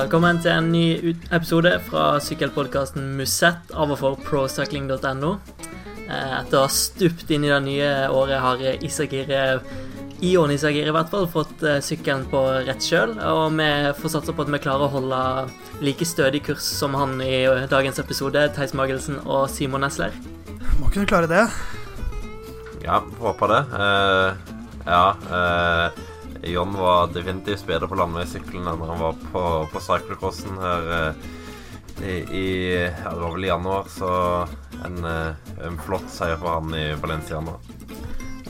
Velkommen til en ny episode fra sykkelpodkasten Musett av og for procycling.no. Eh, Etter å ha stupt inn i det nye året har Isagir Ion Isagir i hvert fall fått eh, sykkelen på rett kjøl, og vi får satse på at vi klarer å holde like stødig kurs som han i dagens episode, Theis Magelsen og Simon Nesler. Må kunne klare det. Ja, håper det. Uh, ja. Eh, John var definitivt bedre på landeveissykkelen enn han var på, på cyclocrossen her eh, i, i ja, Det var vel i januar, så en, eh, en flott seier for han i Valenciana.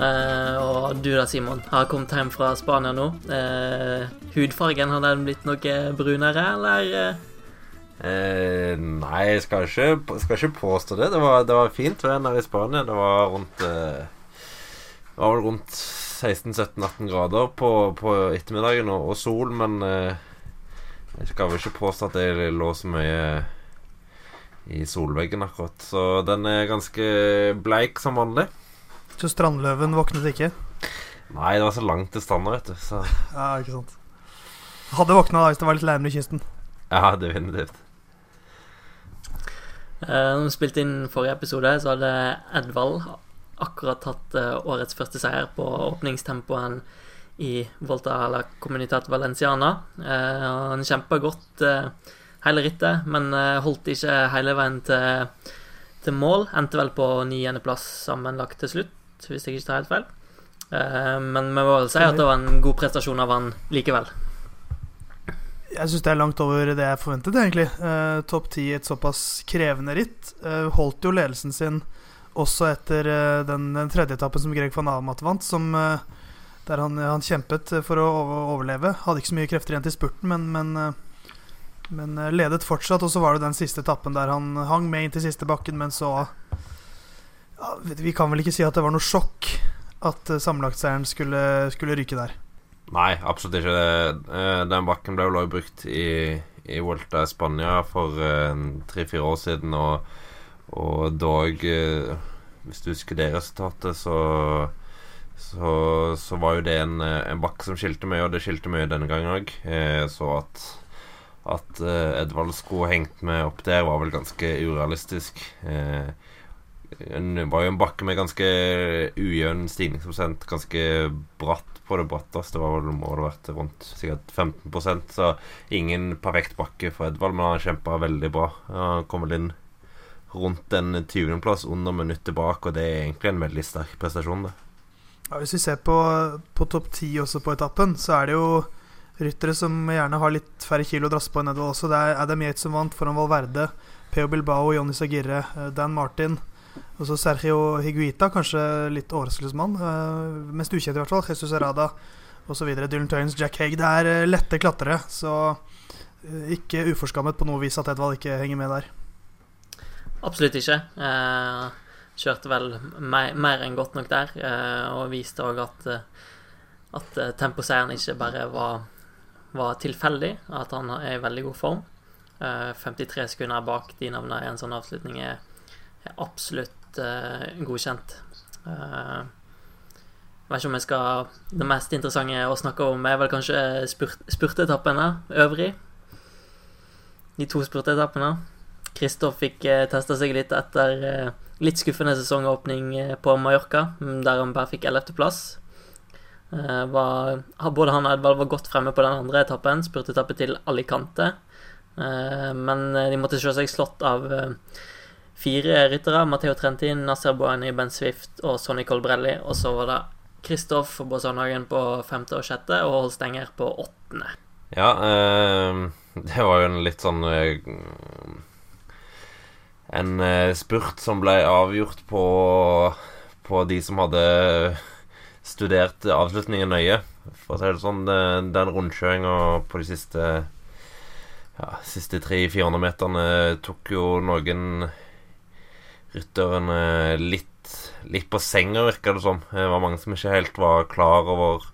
Eh, og du da, Simon, har kommet hjem fra Spania nå. Eh, hudfargen, har den blitt noe brunere, eller? eh? Eh, nei, jeg skal ikke, skal ikke påstå det. Det var, det var fint vær her i Spania. Det var rundt Det var vel rundt 16-17-18 grader på, på ettermiddagen og, og sol, men eh, jeg skal vel ikke påstå at jeg lå så mye i solveggen akkurat. Så den er ganske bleik som vanlig. Så Strandløven våknet ikke. Nei, det var så langt til stranda, vet du. Så Ja, ikke sant. Hadde våkna hvis det var litt nærmere kysten. ja, definitivt. Da Når vi spilte inn forrige episode, så hadde Edvald akkurat tatt eh, årets første seier på åpningstempoen i Volta la Comunitat Valenciana. Eh, Han kjempa godt eh, hele rittet, men holdt ikke hele veien til, til mål. Endte vel på niendeplass sammenlagt til slutt, hvis jeg ikke tar helt feil. Men vi må vel si at det var en god prestasjon av han likevel. Jeg syns det er langt over det jeg forventet, egentlig. Eh, Topp ti i et såpass krevende ritt. Eh, holdt jo ledelsen sin også etter eh, den, den tredje etappen som Greg van Amat vant, som, eh, der han, han kjempet for å over- overleve. Hadde ikke så mye krefter igjen til spurten, men, men, eh, men ledet fortsatt. Og så var det den siste etappen der han hang med inn til siste bakken, men så ja, Vi kan vel ikke si at det var noe sjokk at sammenlagtseieren skulle, skulle ryke der. Nei, absolutt ikke. Den bakken ble jo også brukt i, i Volta Spania for tre-fire år siden, og, og dog Hvis du husker det resultatet, så, så, så var jo det en, eh, en bakke som skilte mye, og det skilte mye denne gangen òg. Så at, at eh, Edvald skulle hengt med opp der, var vel ganske urealistisk. Eh, Det var jo en bakke med ganske ujevn stigningsprosent, ganske bratt på det bratteste. Det var vel, må det vært rundt sikkert 15% så ingen perfekt bakke for Edvald, men han kjempa veldig bra. Han kom vel inn rundt en 20.-plass under minuttet bak, og det er egentlig en veldig sterk prestasjon, det. Ja, hvis vi ser på, på topp ti også på etappen, så er det jo ryttere som gjerne har litt færre kilo å drasse på nedover også. Det er Adam Yates som vant foran Valverde, Peo Bilbao, Jonny Sagirre, eh, Dan Martin. Og så Sergio Higuita, kanskje litt overraskelsesmann. Uh, mest ukjent i hvert fall. Jesus Arada osv. Dylan Turns, Jack Haig. Det er eh, lette klatrere, så eh, ikke uforskammet på noe vis at Edvald ikke henger med der. Absolutt ikke. Eh, kjørte vel mer, mer enn godt nok der, eh, og viste òg at, eh, at temposeieren ikke bare var, var tilfeldig, at han er i veldig god form. Eh, 53 sekunder bak de navnene i en sånn avslutning er, er absolutt godkjent. Eh, vet ikke om jeg skal Det mest interessante å snakke om er vel kanskje spurt, spurteetappene øvrig. De to spurteetappene. Kristoff fikk eh, testa seg litt etter eh, litt skuffende sesongåpning eh, på Mallorca, mm, der han bare fikk 11.-plass. Eh, både han og Edvald var godt fremme på den andre etappen, spurtetappe til Alicante. Men de måtte se seg slått av fire ryttere. Matheo Trentin, Nasser Boani, Ben Swift og Sonny Colbrelli. Og så var det Kristoff og Båsandhagen på femte og sjette, og Holstenger på åttende. Ja, det var jo en litt sånn En eh, spurt som ble avgjort på På de som hadde studert avslutningen nøye. For å si det sånn, den, rundkjøringa på de siste ja, siste 300-400 meterne tok jo noen rytterne litt, litt på senga, virka det som. Det var mange som ikke helt var klar over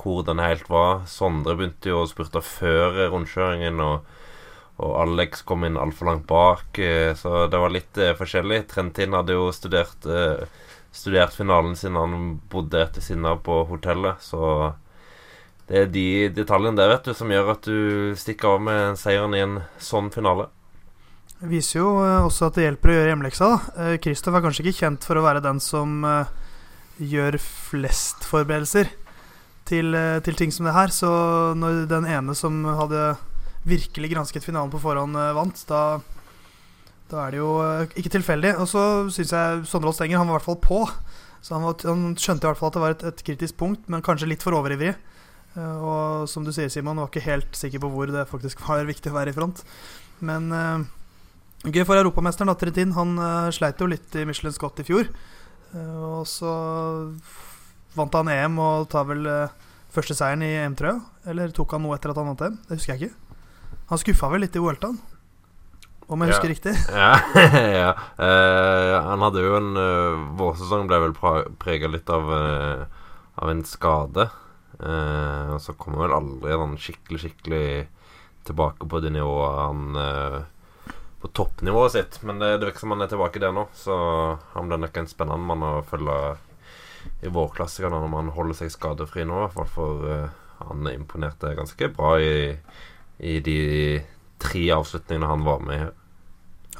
hvor den helt var. Sondre begynte jo å spurte før rundkjøringen, og, og Alex kom inn altfor langt bak. eh, Så det var litt eh, forskjellig. Trentin hadde jo studert, eh, studert finalen sin. Han bodde etter sinna på hotellet, så det er de detaljene der vet du som gjør at du stikker av med seieren i en sånn finale. Det viser jo også at det hjelper å gjøre hjemmeleksa. da. Kristoff er kanskje ikke kjent for å være den som gjør flest forberedelser til, til ting som det her. Så når den ene som hadde virkelig gransket finalen på forhånd, eh, vant, da, da er det jo eh, ikke tilfeldig. Og så syns jeg Sondre Stenger han var i hvert fall på. Så han, var, han skjønte i hvert fall at det var et, et kritisk punkt, men kanskje litt for overivrig. Eh, og som du sier, Simon, var ikke helt sikker på hvor det faktisk var viktig å være i front. Men uh, gøy for europamesteren, Atretin. Han uh, sleit jo litt i Michelin Scott i fjor. Uh, og så vant han EM og tar vel første seieren i EM, tror. Eller tok han noe etter at han vant EM? Det husker jeg ikke. Han skuffa vel litt i Vueltaen, om jeg husker riktig. Ja, ja. Eh, han hadde jo en uh, Vårsesong ble vel prega litt av, uh, av en skade. Uh, og så kommer vel aldri han skikkelig, skikkelig tilbake på det nivået han eh, På toppnivået sitt. Men det, det virker som han er tilbake der nå, så han blir nok en spennende mann å følge i vårklassikerne når man holder seg skadefri nå, i hvert fall. For eh, han imponerte ganske bra i, i de tre avslutningene han var med i.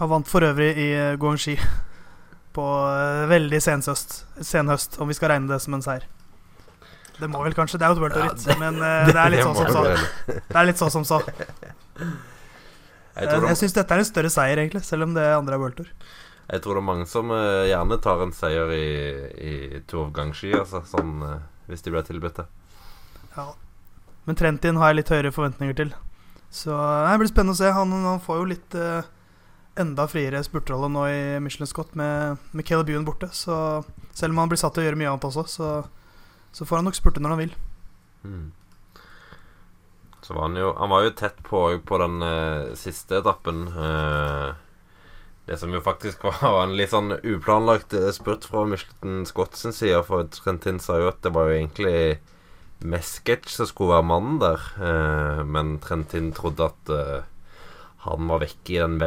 Han vant for øvrig i eh, Guangxi på eh, veldig senhøst, senhøst, om vi skal regne det som en seier. Det må vel kanskje, det er jo et World Ja, det- men eh, det er litt sånn som så. Det er litt sånn som så. Jeg tror, Jeg syns dette er en større seier, egentlig, selv om det andre er World Tour. jeg tror det er mange som uh, gjerne tar en seier i, i Tour of Gangski, altså, sånn, uh, hvis de blir tilbudt det. Ja. Men Trentin har jeg litt høyere forventninger til. Så det blir spennende å se. Han, han får jo litt eh, enda friere spurterolle nå i Michelin Scott med, med Caleb Ewan borte. Så selv om han blir satt til å gjøre mye annet også, så, så får han nok spurte når han vil. Mm. Så var han jo Han var jo tett på på den eh, siste etappen. eh, det som jo faktisk var, var en litt sånn uplanlagt eh, spurt fra Michelin Scott sin side. For Trentin sa jo at det var jo egentlig Mesketch som skulle være mannen der. eh, men Trentin trodde at eh, han var vekke i den veldig